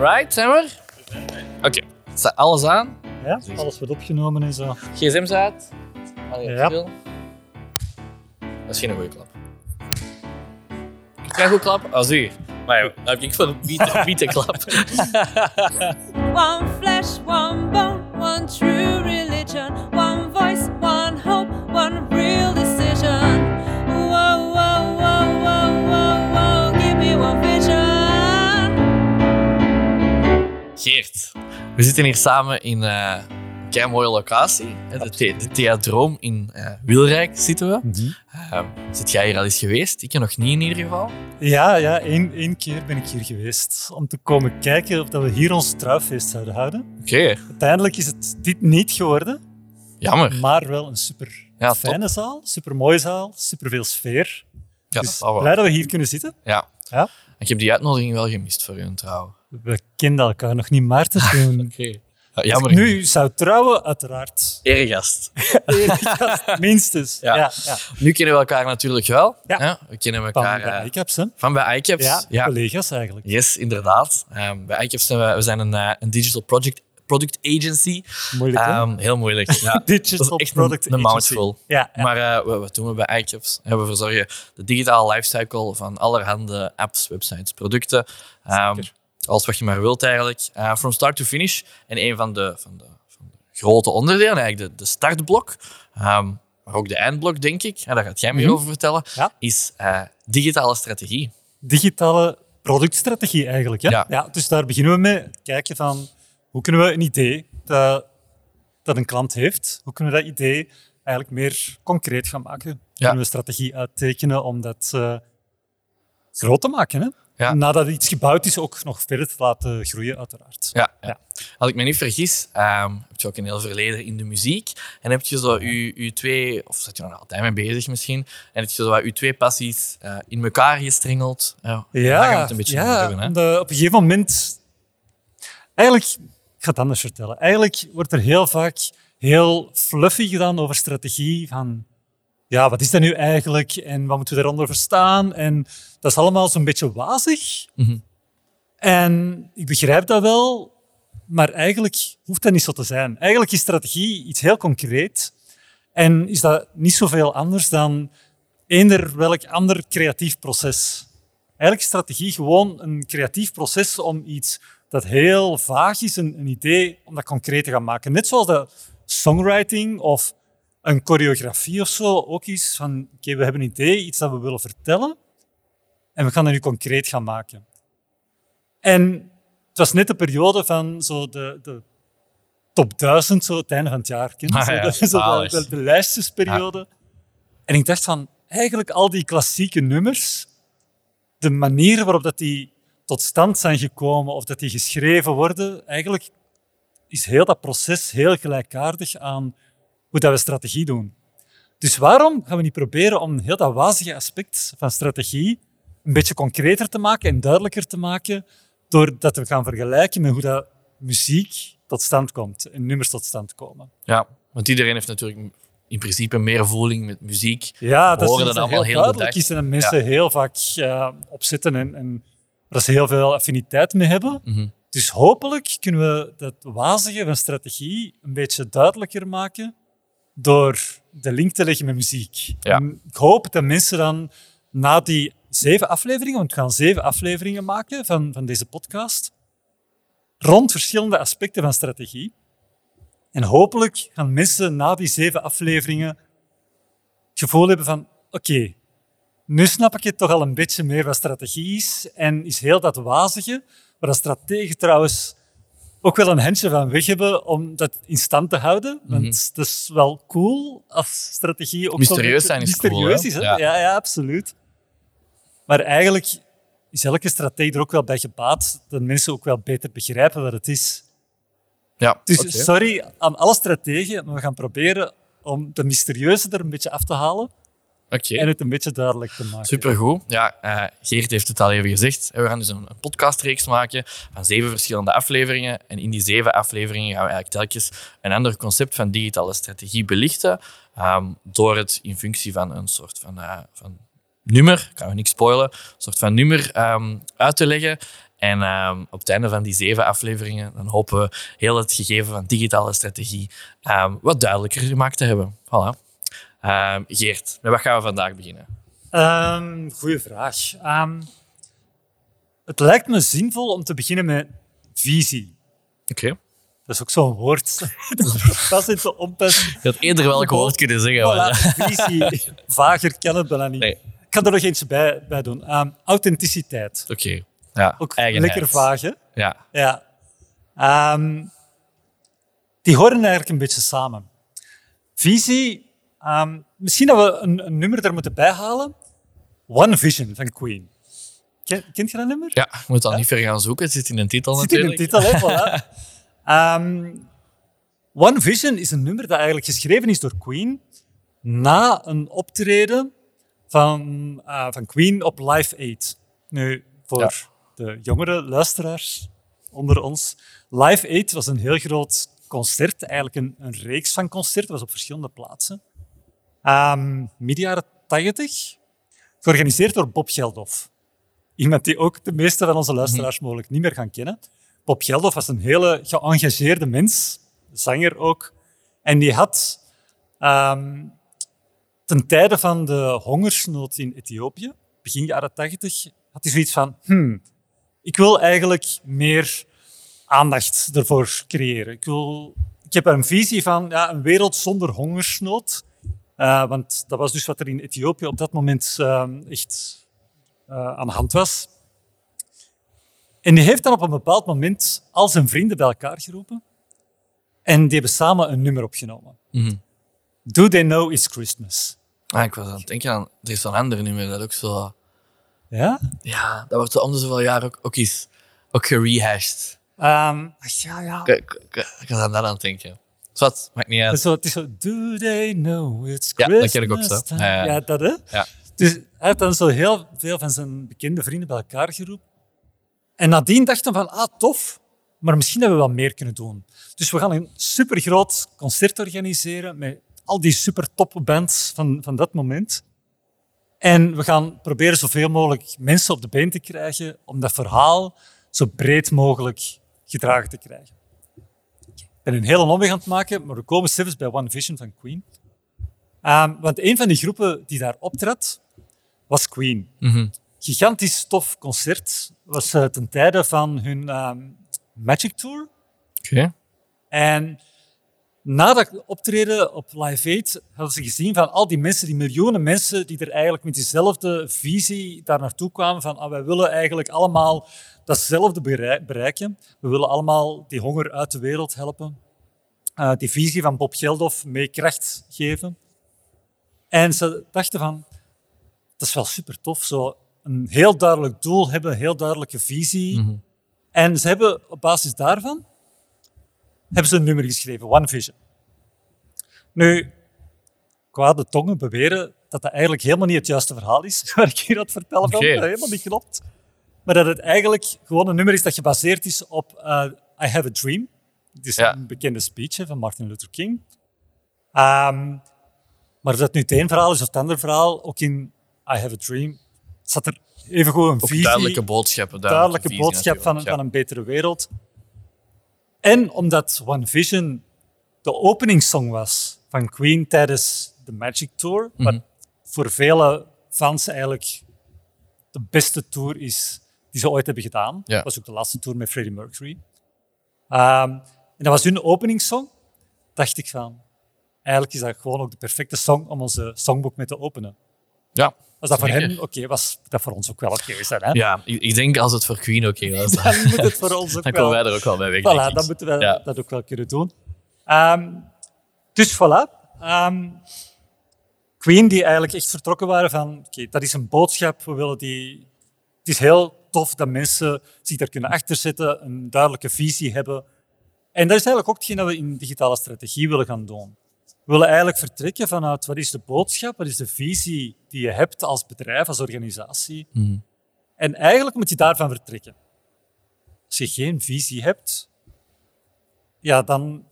Right, zijn we er? Oké, staat alles aan? Ja, alles wordt opgenomen en zo. GSM's uit? Allee, Ja. stil. Dat is geen goede klap. Kun jij goed klappen? Ah, zie je. Maar ja, dan heb ik van een witte klap. One flesh, one bone, one true religion, we zitten hier samen in eh, een kei mooie locatie. De, the de in eh, Wilrijk zitten we. Eh, zit jij hier al eens geweest? Ik nog niet in ieder geval. Ja, ja één, één keer ben ik hier geweest om te komen kijken of dat we hier ons trouwfeest zouden houden. Oké, Uiteindelijk is het dit niet geworden, jammer. maar wel een super Ja, fijne zaal, super mooie zaal, super veel sfeer. Ja, dat dus wel. blij dat we hier kunnen zitten. Ja. Ja. Ik heb die uitnodiging wel gemist voor hun trouw. We kenden elkaar nog niet, Maarten. Toen. Ja, ik nu zou trouwen, uiteraard. Eregast. Minstens. Ja. Ja. Ja, Nu kennen we elkaar natuurlijk wel. Ja. We kennen Van elkaar de eh, iCaps, hè? van bij iCaps. Ja, Ja. collega's eigenlijk. Yes, inderdaad. Ehm, bij iCaps zijn we, we zijn een, eh, een digital project, product agency. Moeilijk, hè? Ehm, heel moeilijk. Ja. Digital dat is echt Product een, een Agency. mouthful. Ja, ja. Maar eh, wat, wat doen we bij iCaps? Ja, we verzorgen de digitale lifecycle van allerhande apps, websites, producten. Ehm, Zeker. Alles wat je maar wilt eigenlijk. Eh, from start to finish. En een van de, van de, van de grote onderdelen, eigenlijk de, de startblok, ehm, maar ook de eindblok, denk ik, en daar gaat jij meer Mhm. over vertellen, Ja. is eh, digitale strategie. digitale productstrategie eigenlijk. Ja? Ja. dus daar beginnen we mee. Kijken van hoe kunnen we een idee dat, dat een klant heeft, hoe kunnen we dat idee eigenlijk meer concreet gaan maken? Kunnen we een strategie uittekenen om dat eh, groot te maken? Hè? Ja. Nadat iets gebouwd is, ook nog verder te laten groeien, uiteraard. Ja, ja. Als ik me niet vergis, ehm, heb je ook een heel verleden in de muziek. En heb je zo je, je twee, of zat je nog altijd mee bezig misschien, en heb je zo wat je twee passies eh, in elkaar gestrengeld. Ja, we het een beetje ja. Hè? de- op een gegeven moment... Eigenlijk, ik ga het anders vertellen. Eigenlijk wordt er heel vaak heel fluffy gedaan over strategie. Van, ja, wat is dat nu eigenlijk? En wat moeten we daaronder verstaan? En dat is allemaal zo'n beetje wazig. Mhm. En ik begrijp dat wel, maar eigenlijk hoeft dat niet zo te zijn. Eigenlijk is strategie iets heel concreet. En is dat niet zoveel anders dan eender welk ander creatief proces. Eigenlijk is strategie gewoon een creatief proces om iets dat heel vaag is, een, een idee, om dat concreet te gaan maken. Net zoals dat songwriting of een choreografie of zo ook is van, oké, we hebben een idee, iets dat we willen vertellen, en we gaan dat nu concreet gaan maken. En het was net de periode van zo de, de top 1000, zo het einde van het jaar. Je? Ah, Zo ja, de, zo de, zalig. de, de lijstjesperiode. En ik dacht van, eigenlijk al die klassieke nummers, de manier waarop dat die tot stand zijn gekomen of dat die geschreven worden, eigenlijk is heel dat proces heel gelijkaardig aan hoe dat we strategie doen. Dus waarom gaan we niet proberen om heel dat wazige aspect van strategie een beetje concreter te maken en duidelijker te maken, doordat we gaan vergelijken met hoe dat muziek tot stand komt en nummers tot stand komen. Ja, want iedereen heeft natuurlijk in principe meer voeling met muziek. Ja, dat is horen iets dat dat allemaal heel heel de duidelijk is en dat mensen heel vaak eh, opzetten en, en waar ze heel veel affiniteit mee hebben. Mhm. Dus hopelijk kunnen we dat wazige van strategie een beetje duidelijker maken door de link te leggen met muziek. Ja. Ik hoop dat mensen dan na die zeven afleveringen, want we gaan zeven afleveringen maken van, van deze podcast, rond verschillende aspecten van strategie. En hopelijk gaan mensen na die zeven afleveringen het gevoel hebben van oké, nu snap ik het toch al een beetje meer wat strategie is en is heel dat wazige, waar dat strategen trouwens ook wel een handje van weg hebben om dat in stand te houden. Want dat is wel cool als strategie ook Mysterieus zijn is cool, mysterieus hè? is. Hè? Ja. Ja. Ja, absoluut. Maar eigenlijk is elke stratege er ook wel bij gebaat dat mensen ook wel beter begrijpen wat het is. Ja, Dus sorry aan alle strategen, maar we gaan proberen om de mysterieuze er een beetje af te halen Oké. en het een beetje duidelijk te maken. Supergoed. Ja, eh, Geert heeft het al even gezegd. We gaan dus een, een podcastreeks maken van zeven verschillende afleveringen. En in die zeven afleveringen gaan we eigenlijk telkens een ander concept van digitale strategie belichten. ehm, door het in functie van een soort van, eh, van nummer, ik kan we niks spoilen, een soort van nummer ehm, uit te leggen. En ehm, op het einde van die zeven afleveringen dan hopen we heel het gegeven van digitale strategie wat duidelijker gemaakt te hebben. Voilà. Ehm, Geert, met wat gaan we vandaag beginnen? Ehm goeie vraag. Ehm, het lijkt me zinvol om te beginnen met visie. Oké. Dat is ook zo'n woord. dat is te onpas. Je had eerder welk woord kunnen zeggen. Voilà, maar- visie. Vager kan het bijna niet. Nee. Ik kan er nog eentje bij, bij doen. Authenticiteit. Oké. Ja, Ook eigenheid. lekker vaag, hè? Ja. Ja. Die horen eigenlijk een beetje samen. Visie, ehm, misschien dat we een, een nummer daar moeten bijhalen. One Vision van Queen. Ken, kent je dat nummer? ja, je moet al niet ver gaan zoeken. Het zit in een titel Zit in de natuurlijk. titel, hè? Voilà. Ehm, One Vision is een nummer dat eigenlijk geschreven is door Queen na een optreden van, eh, van Queen op Live Aid. Nu, voor Ja. de jongere luisteraars onder ons. Live Aid was een heel groot concert, eigenlijk een, een reeks van concerten, was op verschillende plaatsen. Ehm midden jaren 80, georganiseerd door Bob Geldof. Iemand die ook de meeste van onze luisteraars mogelijk niet meer gaan kennen. Bob Geldof was een hele geëngageerde mens, zanger ook. En die had ehm, ten tijde van de hongersnood in Ethiopië, begin jaren 80, had hij zoiets van: hmm, ik wil eigenlijk meer aandacht ervoor creëren. Ik, wil, ik heb een visie van ja, een wereld zonder hongersnood. Eh, want dat was dus wat er in Ethiopië op dat moment ehm, echt eh, aan de hand was. En die heeft dan op een bepaald moment al zijn vrienden bij elkaar geroepen. En die hebben samen een nummer opgenomen. Mhm. Do They Know It's Christmas? Ah, ik was aan het denken aan... Er is zo'n ander nummer dat ook zo... Ja? Ja, dat wordt zo om de zoveel jaar ook, ook eens ook gerehashed. Ehm, ach, ja, ja. Ik, ik, ik, ik was aan dat aan het denken. Zwat, maakt niet Het uit. zo, het is zo, do they know it's Ja, Christmas? dat ken ik ook zo. Ja, ja. Ja, dat hè? Ja. Dus hij heeft dan zo heel veel van zijn bekende vrienden bij elkaar geroepen. En nadien dachten we van, ah, tof, maar misschien hebben we wel meer kunnen doen. Dus we gaan een supergroot concert organiseren met al die super top bands van, van dat moment. En we gaan proberen zoveel mogelijk mensen op de been te krijgen om dat verhaal zo breed mogelijk gedragen te krijgen. Ben een hele omweg aan het maken, maar we komen zelfs bij One Vision van Queen. Ehm, want een van die groepen die daar optrad, was Queen. Mhm. Gigantisch tof concert. was eh, ten tijde van hun ehm, Magic Tour. Oké. En na dat optreden op Live Aid hadden ze gezien van al die mensen, die miljoenen mensen die er eigenlijk met diezelfde visie daar naartoe kwamen van ah, wij willen eigenlijk allemaal datzelfde berei- bereiken. We willen allemaal die honger uit de wereld helpen. Eh, die visie van Bob Geldof mee kracht geven. En ze dachten van, dat is wel super tof, zo een heel duidelijk doel hebben, een heel duidelijke visie. Mhm. En ze hebben op basis daarvan hebben ze een nummer geschreven, One Vision. Nu, kwade tongen beweren dat dat eigenlijk helemaal niet het juiste verhaal is, waar ik hier aan het vertellen ben, Oké. dat helemaal niet klopt. Maar dat het eigenlijk gewoon een nummer is dat gebaseerd is op eh, I Have a Dream. Het is Ja. een bekende speech hè, van Martin Luther King. Ehm, maar dat nu het een verhaal is of het andere verhaal, ook in I Have a Dream zat er even gewoon een visie duidelijke boodschappen. duidelijke visie boodschap van, van een betere wereld. En omdat One Vision de openingssong was van Queen tijdens de Magic Tour, wat Mhm. voor vele fans eigenlijk de beste tour is die ze ooit hebben gedaan. Ja. Dat was ook de laatste tour met Freddie Mercury. Ehm, en dat was hun openingssong. Dacht ik van, eigenlijk is dat gewoon ook de perfecte song om onze songboek mee te openen. Ja. Was dat voor hem oké, was dat voor ons ook wel oké zijn. Hè? Ja, ik, denk als het voor Queen oké was, dan, Dan moet het voor ons ook dan wel. komen wij er ook wel bij weg. Voilà, dan moeten we Ja. dat ook wel kunnen doen. Ehm, dus voilà. Ehm, Queen die eigenlijk echt vertrokken waren van, oké, dat is een boodschap, we willen die... Het is heel tof dat mensen zich daar kunnen achterzetten, een duidelijke visie hebben. En dat is eigenlijk ook hetgeen dat we in digitale strategie willen gaan doen. We willen eigenlijk vertrekken vanuit wat is de boodschap, wat is de visie die je hebt als bedrijf, als organisatie. Mhm. En eigenlijk moet je daarvan vertrekken. Als je geen visie hebt, ja, dan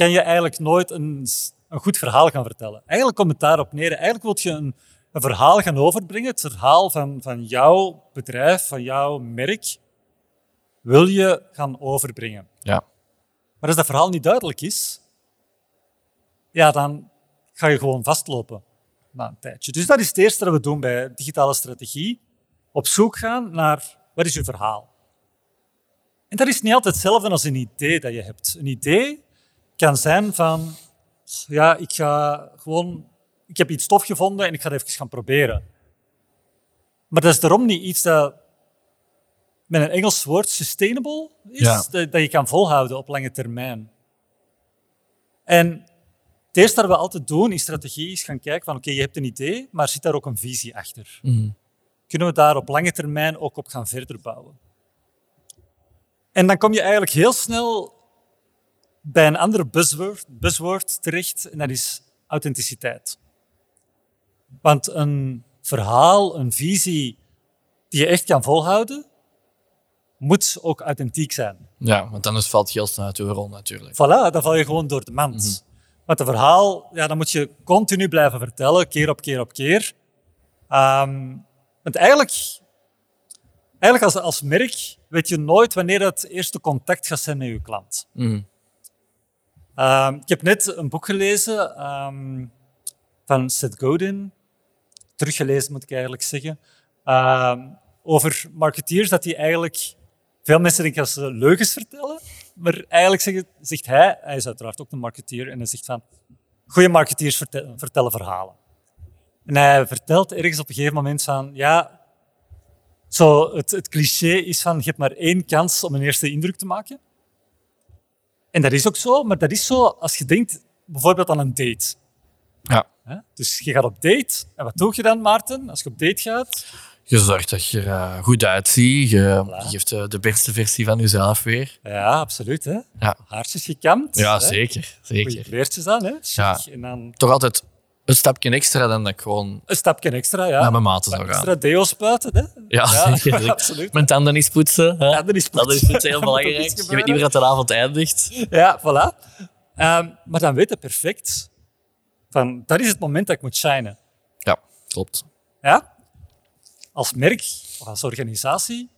kan je eigenlijk nooit een, een goed verhaal gaan vertellen. Eigenlijk komt het daarop neer. Eigenlijk wil je een, een verhaal gaan overbrengen, het verhaal van, van jouw bedrijf, van jouw merk, wil je gaan overbrengen. Ja. Maar als dat verhaal niet duidelijk is, ja, dan ga je gewoon vastlopen na een tijdje. Dus dat is het eerste dat we doen bij digitale strategie. Op zoek gaan naar wat is je verhaal. En dat is niet altijd hetzelfde als een idee dat je hebt. Een idee kan zijn van, ja, ik ga gewoon, ik heb iets tof gevonden en ik ga het even gaan proberen. Maar dat is daarom niet iets dat met een Engels woord sustainable is, Ja. dat, dat je kan volhouden op lange termijn. En het eerste dat we altijd doen in strategie is gaan kijken van oké, je hebt een idee, maar zit daar ook een visie achter? Mhm. Kunnen we daar op lange termijn ook op gaan verder bouwen? En dan kom je eigenlijk heel snel bij een ander buzzword, buzzword terecht en dat is authenticiteit. Want een verhaal, een visie die je echt kan volhouden, moet ook authentiek zijn. Ja, want anders valt je heel snel uit rol natuurlijk. Voilà, dan val je gewoon door de mand. Want een verhaal, ja, dat moet je continu blijven vertellen, keer op keer op keer. Ehm, want eigenlijk, eigenlijk als, als merk weet je nooit wanneer het eerste contact gaat zijn met je klant. Mhm. Ehm, ik heb net een boek gelezen ehm, van Seth Godin. Teruggelezen, moet ik eigenlijk zeggen. Ehm, over marketeers, dat die eigenlijk... Veel mensen denken dat ze leugens vertellen. Maar eigenlijk zeggen, zegt hij, hij is uiteraard ook een marketeer, en hij zegt van... Goede marketeers verte- vertellen verhalen. En hij vertelt ergens op een gegeven moment van... Ja, zo het, het cliché is van, je hebt maar één kans om een eerste indruk te maken. En dat is ook zo, maar dat is zo als je denkt bijvoorbeeld aan een date. Ja. Dus je gaat op date. En wat doe je dan, Maarten, als je op date gaat? Je zorgt dat je er eh, goed uitziet. Je, Voilà. geeft eh, de beste versie van jezelf weer. Ja, absoluut. Hè? Ja, Haarsjes gekamd. ja hè? zeker. Goeie zeker. kleertjes aan. Hè? Ja. En dan Toch altijd een stapje extra dan dat ik gewoon een stapje extra. Ja. naar mijn maten zou gaan. extra deo spuiten. Hè? Ja, zeker. absoluut. Mijn tanden eens poetsen. Hè? Ja, dat is Dat is poetsen. poetsen heel belangrijk. Je weet niet meer dat de avond eindigt. Ja, voilà. Ehm, maar dan weet je perfect van, dat is het moment dat ik moet shinen. Ja, klopt. Ja? Als merk of als organisatie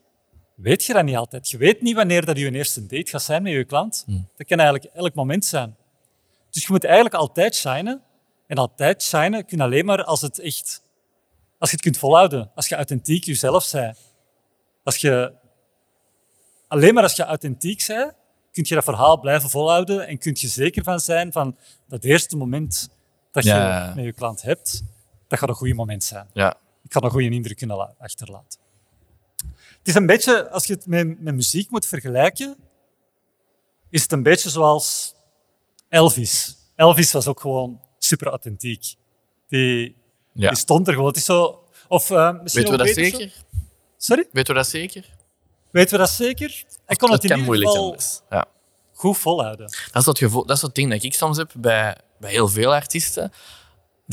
weet je dat niet altijd. Je weet niet wanneer dat je eerste date gaat zijn met je klant. Dat kan eigenlijk elk moment zijn. Dus je moet eigenlijk altijd shinen. En altijd shinen kun je alleen maar als het echt... Als je het kunt volhouden. Als je authentiek jezelf bent. Als je... Alleen maar als je authentiek bent, kun je dat verhaal blijven volhouden en kun je zeker van zijn van dat eerste moment dat je Ja. met je klant hebt, dat gaat een goede moment zijn. Ja. Ik ga een goede indruk kunnen la- achterlaten. Het is een beetje, als je het met, met muziek moet vergelijken, is het een beetje zoals Elvis. Elvis was ook gewoon super authentiek. Die, Ja. die stond er gewoon. Het is zo, of, eh, misschien Weten we dat beter zo- zeker? Sorry? Weten we dat zeker? Weten we dat zeker? Hij kon het, Het in ieder geval anders. Ja. goed volhouden. Dat is dat gevoel, dat is dat ding dat ik soms heb bij, bij heel veel artiesten. Ik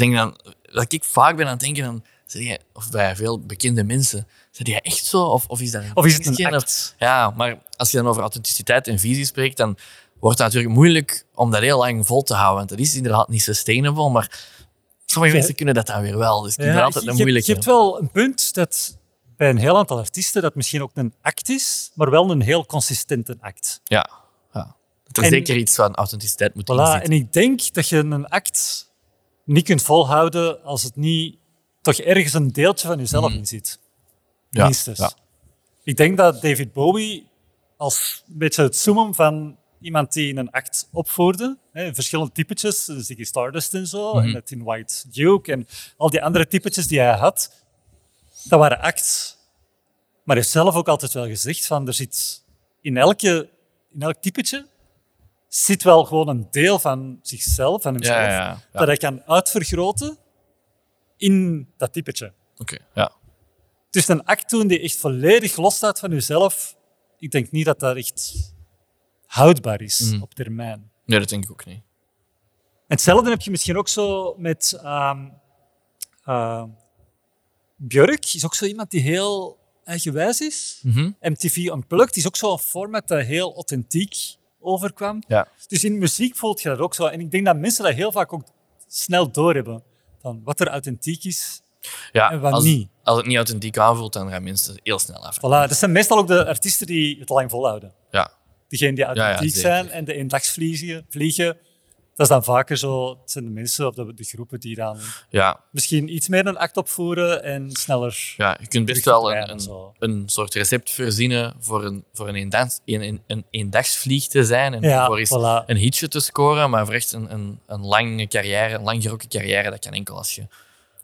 denk dan, dat ik vaak ben aan het denken, dan, zeg je, of bij veel bekende mensen, zeg je echt zo? Of, of is dat een Of is het een act? Ja, maar als je dan over authenticiteit en visie spreekt, dan wordt het natuurlijk moeilijk om dat heel lang vol te houden. Want dat is inderdaad niet sustainable, maar sommige mensen kunnen dat dan weer wel. Dus ik vind Ja, dat altijd een moeilijke. je hebt wel een punt dat bij een heel aantal artiesten dat misschien ook een act is, maar wel een heel consistente act. Ja, ja. Dat er En- zeker iets van authenticiteit moet Voilà, en ik denk dat je een act niet kunt volhouden als het niet toch ergens een deeltje van jezelf in zit. Ja, Minstens. ja. Ik denk dat David Bowie als een beetje het summum van iemand die een act opvoerde, hè, verschillende typetjes, Ziggy Stardust en zo, en het in White Duke en al die andere typetjes die hij had, dat waren acts. Maar hij heeft zelf ook altijd wel gezegd van er zit in, elke, in elk typetje zit wel gewoon een deel van zichzelf, van hemzelf, Ja, ja, ja. dat hij kan uitvergroten in dat typetje. Oké, ja. Dus een act doen die echt volledig losstaat van jezelf, ik denk niet dat dat echt houdbaar is Mhm. op termijn. Nee, dat denk ik ook niet. En hetzelfde heb je misschien ook zo met ehm eh, Björk, is ook zo iemand die heel eigenwijs is. Mhm. MTV Unplugged is ook zo'n format dat heel authentiek overkwam. Ja. Dus in muziek voelt je dat ook zo. En ik denk dat mensen dat heel vaak ook snel doorhebben. Van wat er authentiek is Ja, en wat als, niet. als het niet authentiek aanvoelt, dan gaan mensen heel snel af. Voilà, dat zijn meestal ook de artiesten die het lang volhouden. Ja, Diegenen die ja, zeker. zijn en de eendagsvliegen, vliegen, dat is dan vaker zo, het zijn de mensen of de, de groepen die dan ja, misschien iets meer een act opvoeren en sneller. ja, je kunt best wel een, een, een soort recept verzinnen voor een, voor een, een, een, een eendagsvlieg te zijn en Ja, voor eens voilà. een hitje te scoren, maar voor echt een, een, een lange carrière, een langgerokken carrière, dat kan enkel als je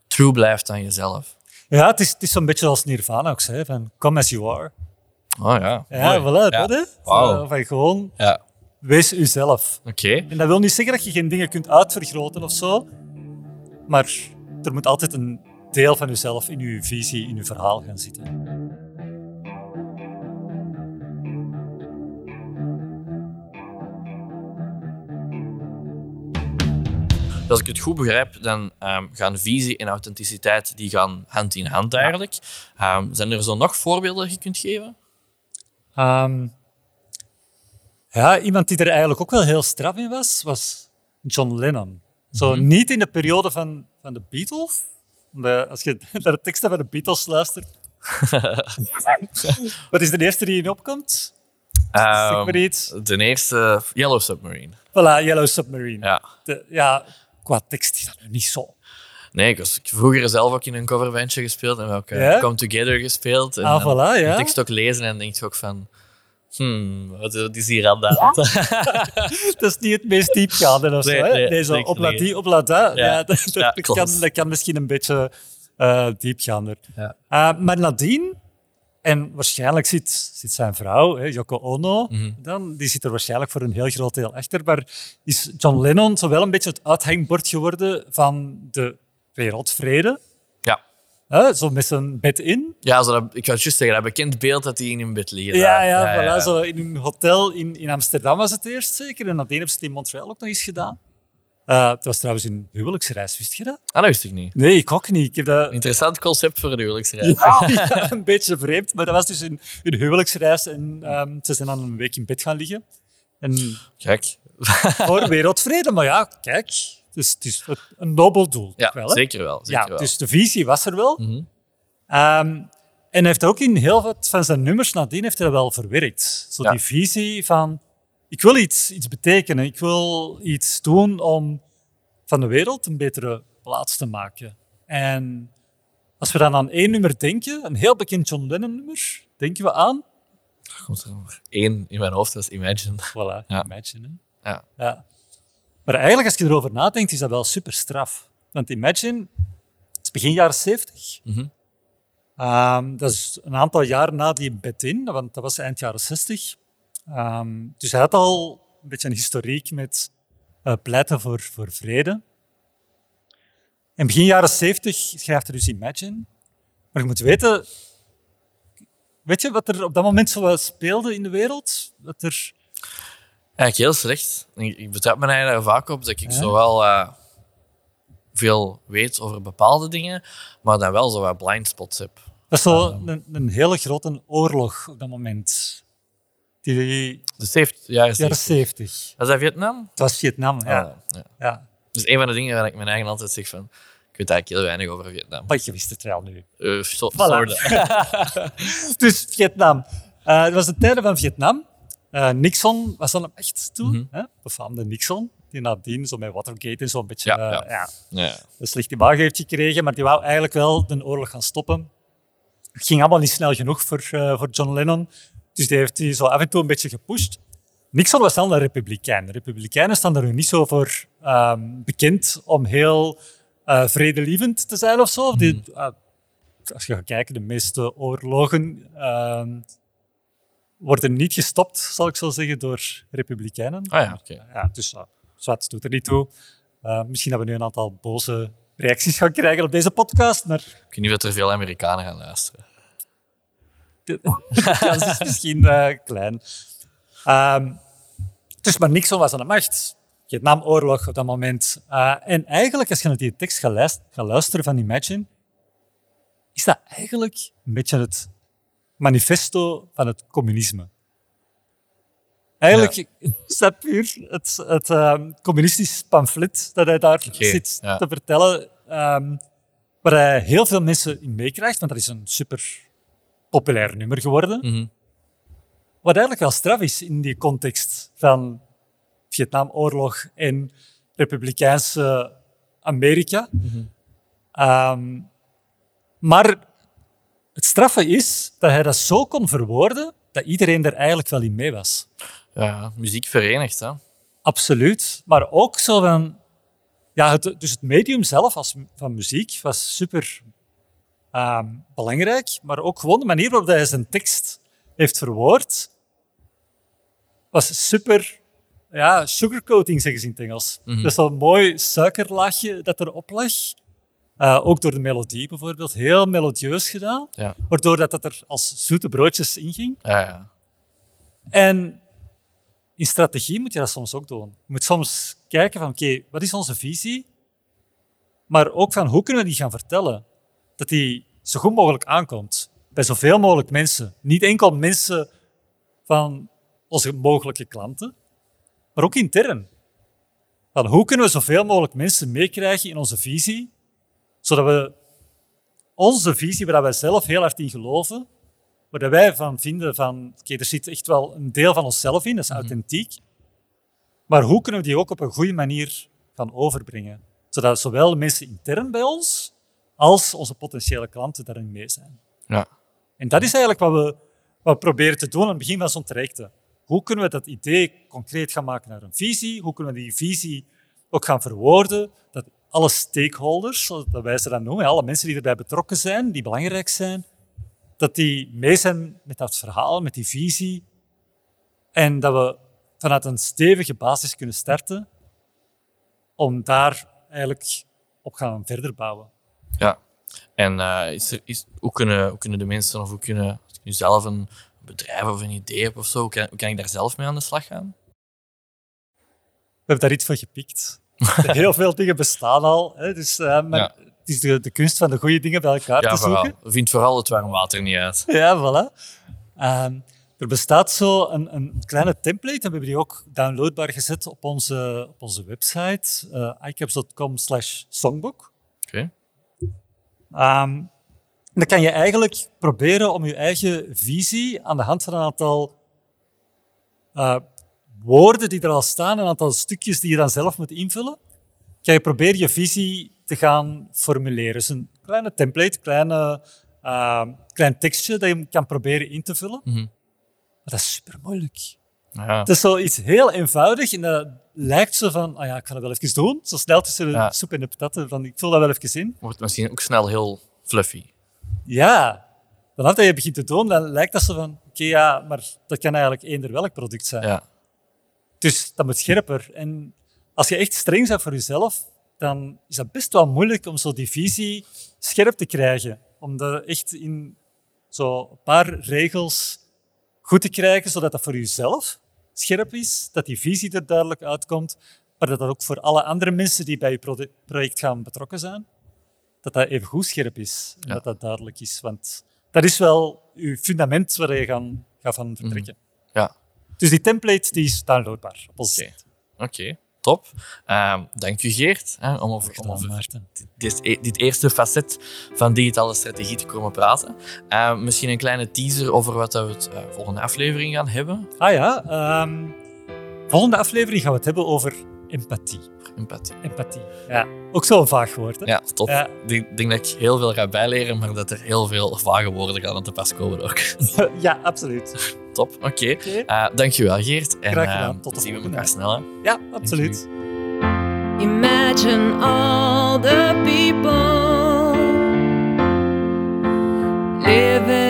true blijft aan jezelf. Ja, het is, het is zo'n beetje zoals Nirvana ook zei, van come as you are. Oh ja, Ja, mooi. voilà, dat hè. Wauw. Zo, Van gewoon, Ja, wees uzelf. oké. En dat wil niet zeggen dat je geen dingen kunt uitvergroten of zo, maar er moet altijd een deel van jezelf in je visie, in je verhaal gaan zitten. Als ik het goed begrijp, dan ehm, gaan visie en authenticiteit die gaan hand in hand eigenlijk. Ehm, zijn er zo nog voorbeelden dat je kunt geven? Ehm, ja, iemand die er eigenlijk ook wel heel straf in was, was John Lennon. Zo niet in de periode van, van de Beatles. De, als je naar de teksten van de Beatles luistert. Wat is de eerste die in opkomt? iets. de eerste, Yellow Submarine. Voilà, Yellow Submarine. Ja. De- ja, qua tekst is dat nu niet zo. Nee, ik was ik vroeger zelf ook in een coverbandje gespeeld en ook eh, Ja? Come Together gespeeld. En Ah, voilà, ja. tekst ook lezen en denk je ook van... Hmm, wat is hier aan de hand? Dat is niet het meest diepgaande of Nee, zo. Hè? nee, Nee, zo op niet. die, op. Ja. Ja. dat, dat- Ja, dat kan, dat kan misschien een beetje eh, diepgaander. Ja. Eh, maar nadien, en waarschijnlijk zit, zit zijn vrouw, hè, Yoko Ono, Mhm. dan, die zit er waarschijnlijk voor een heel groot deel achter, maar is John Lennon zo wel een beetje het uithangbord geworden van de wereldvrede. Ja. Hè, zo met zijn bed in. Ja, zo dat, ik wou juist zeggen, dat bekend beeld dat hij in een bed ligt. Ja, ja, voilà, Zo in een hotel in, in Amsterdam was het eerst zeker. En nadien hebben ze het in Montreal ook nog eens gedaan. Eh, het was trouwens een huwelijksreis, wist je dat? Ah, dat wist ik niet. Nee, ik ook niet. Ik heb dat Interessant concept voor een huwelijksreis. ja, een beetje vreemd, maar dat was dus een, een huwelijksreis. En ehm, ze zijn dan een week in bed gaan liggen. En Kijk. voor wereldvrede, maar ja, kijk, is, het is een nobel doel. Ja, wel, zeker wel. Zeker ja, wel. dus de visie was er wel. Mhm. Ehm, en hij heeft ook in heel wat van zijn nummers nadien heeft hij dat wel verwerkt. Zo Ja. die visie van, ik wil iets, iets betekenen. Ik wil iets doen om van de wereld een betere plaats te maken. En als we dan aan één nummer denken, een heel bekend John Lennon nummer, denken we aan... Er komt er nog één in mijn hoofd, dat is Imagine. Voilà, Ja. Imagine. Hè? Ja. Ja. Maar eigenlijk, als je erover nadenkt, is dat wel super straf. Want Imagine, het is begin jaren 70. Mhm. Ehm, dat is een aantal jaar na die bed in, want dat was eind jaren 60. Ehm, dus hij had al een beetje een historiek met eh, pleiten voor, voor vrede. En begin jaren 70 schrijft hij dus Imagine. Maar je moet weten, weet je wat er op dat moment zo speelde in de wereld? Dat er, Eigenlijk heel slecht. Ik, ik betrap me daar vaak op dat ik Ja? zo wel eh, veel weet over bepaalde dingen, maar dan wel zo wat blind spots heb. dat is zo een, een hele grote oorlog op dat moment. Die het heeft jaren jaren 70. 70. Was dat Vietnam? Het was Vietnam, ja. Ah, ja. ja. Dus een van de dingen waar ik mijn eigen altijd zeg van, ik weet eigenlijk heel weinig over Vietnam. Maar je wist het wel nu. Uh, so, Voilà. Dus Vietnam. Eh het was de tijden van Vietnam. Eh, Nixon was dan een echt toen, Mhm. hè? befaamde Nixon, die nadien zo met Watergate en zo'n beetje Ja, eh, ja. een slecht imago heeft gekregen, maar die wou eigenlijk wel de oorlog gaan stoppen. Het ging allemaal niet snel genoeg voor, eh, voor John Lennon, dus die heeft die zo af en toe een beetje gepusht. Nixon was dan een republikein. De republikeinen staan er nu niet zo voor ehm, bekend om heel vredelievend te zijn of zo. Die, eh, als je gaat kijken, de meeste oorlogen ehm, worden niet gestopt, zal ik zo zeggen, door republikeinen. Ah ja, oké. Ja, dus uh, zwart doet er niet toe. Eh, misschien dat we nu een aantal boze reacties gaan krijgen op deze podcast, maar Ik weet niet of er veel Amerikanen gaan luisteren. de kans is misschien eh, klein. Ehm, dus maar Nixon was aan de macht. Vietnamoorlog op dat moment. Eh, en eigenlijk, als je naar die tekst gaat luisteren van Imagine, is dat eigenlijk een beetje het manifesto van het communisme. Eigenlijk is dat puur het, het ehm, communistisch pamflet dat hij daar zit ja. te vertellen. Ehm, waar hij heel veel mensen in meekrijgt, want dat is een super populair nummer geworden. Mhm. Wat eigenlijk wel straf is in die context van Vietnamoorlog en Republikeinse Amerika. Ehm, maar het straffe is dat hij dat zo kon verwoorden dat iedereen er eigenlijk wel in mee was. Ja, muziek verenigt, hè. Absoluut. Maar ook zo van... Ja, het, dus het medium zelf als, van muziek was super ehm, belangrijk, maar ook gewoon de manier waarop hij zijn tekst heeft verwoord was super... Ja, sugarcoating zeggen ze in het Engels. Mhm. Dus zo'n mooi suikerlaagje dat erop lag. Eh, ook door de melodie bijvoorbeeld. Heel melodieus gedaan. Ja. Waardoor dat, dat er als zoete broodjes inging. Ja, ja. En in strategie moet je dat soms ook doen. Je moet soms kijken van, oké, wat is onze visie? Maar ook van, hoe kunnen we die gaan vertellen? Dat die zo goed mogelijk aankomt bij zoveel mogelijk mensen. Niet enkel mensen van onze mogelijke klanten, maar ook intern. Van, hoe kunnen we zoveel mogelijk mensen meekrijgen in onze visie, zodat we onze visie, waar wij zelf heel hard in geloven, waar wij van vinden van, oké, er zit echt wel een deel van onszelf in, dat is authentiek. Maar hoe kunnen we die ook op een goede manier gaan overbrengen? Zodat zowel mensen intern bij ons, als onze potentiële klanten daarin mee zijn. ja. En dat is eigenlijk wat we, wat we proberen te doen aan het begin van zo'n trajecten. Hoe kunnen we dat idee concreet gaan maken naar een visie? Hoe kunnen we die visie ook gaan verwoorden? Dat alle stakeholders, zoals wij ze dan noemen, alle mensen die erbij betrokken zijn, die belangrijk zijn, dat die mee zijn met dat verhaal, met die visie. En dat we vanuit een stevige basis kunnen starten om daar eigenlijk op gaan verder bouwen. Ja. En eh, is er, is, hoe, kunnen, hoe kunnen de mensen, of hoe kunnen, nu zelf een bedrijf of een idee heb of zo, hoe kan, hoe kan ik daar zelf mee aan de slag gaan? We hebben daar iets voor gepikt. Heel veel dingen bestaan al. Hè, dus, eh, maar Ja. Het is de, de kunst van de goede dingen bij elkaar Ja, te vooral. zoeken. Vind vooral het warm water niet uit. Ja, voilà. Ehm, er bestaat zo een, een kleine template, en we hebben die ook downloadbaar gezet op onze, op onze website, uh, icaps.com slash songbook. Oké. Ehm, dan kan je eigenlijk proberen om je eigen visie aan de hand van een aantal eh, woorden die er al staan, een aantal stukjes die je dan zelf moet invullen, kan je proberen je visie te gaan formuleren. Dus een kleine template, kleine, eh, klein tekstje dat je kan proberen in te vullen. Mhm. Maar dat is super moeilijk. Ja. Het is zoiets heel eenvoudig en dat lijkt zo van, ah ja, ik ga dat wel even doen. Zo snel tussen de Ja. soep en de patatten, van ik vul dat wel even in. Wordt misschien ook snel heel fluffy. Ja, vanaf dat je begint te doen, dan lijkt dat zo van, oké, ja, maar dat kan eigenlijk eender welk product zijn. Ja. Dus dat moet scherper. En als je echt streng bent voor jezelf, dan is dat best wel moeilijk om zo die visie scherp te krijgen. Om dat echt in zo een paar regels goed te krijgen, zodat dat voor jezelf scherp is, dat die visie er duidelijk uitkomt, maar dat dat ook voor alle andere mensen die bij je project gaan betrokken zijn, dat dat even goed scherp is en Ja. dat dat duidelijk is. Want dat is wel je fundament waar je gaan, gaat van vertrekken. Ja. Dus die template die is downloadbaar op onze site. Oké, top. Ehm, dank u Geert hè, om over, om over dit, dit eerste facet van digitale strategie te komen praten. Ehm, misschien een kleine teaser over wat we het eh, volgende aflevering gaan hebben. Ah ja, ehm, volgende aflevering gaan we het hebben over empathie. Empathie. Empathie. Ja, ook zo'n vaag woord. Hè? Ja, top. Ja. Ik denk, denk dat ik heel veel ga bijleren, maar dat er heel veel vage woorden gaan aan te pas komen ook. ja absoluut. Top, oké. Oké. Eh, dankjewel Geert. En Graag gedaan. ehm, Tot de zien we elkaar snel. Hè. Ja, absoluut. Imagine all the people living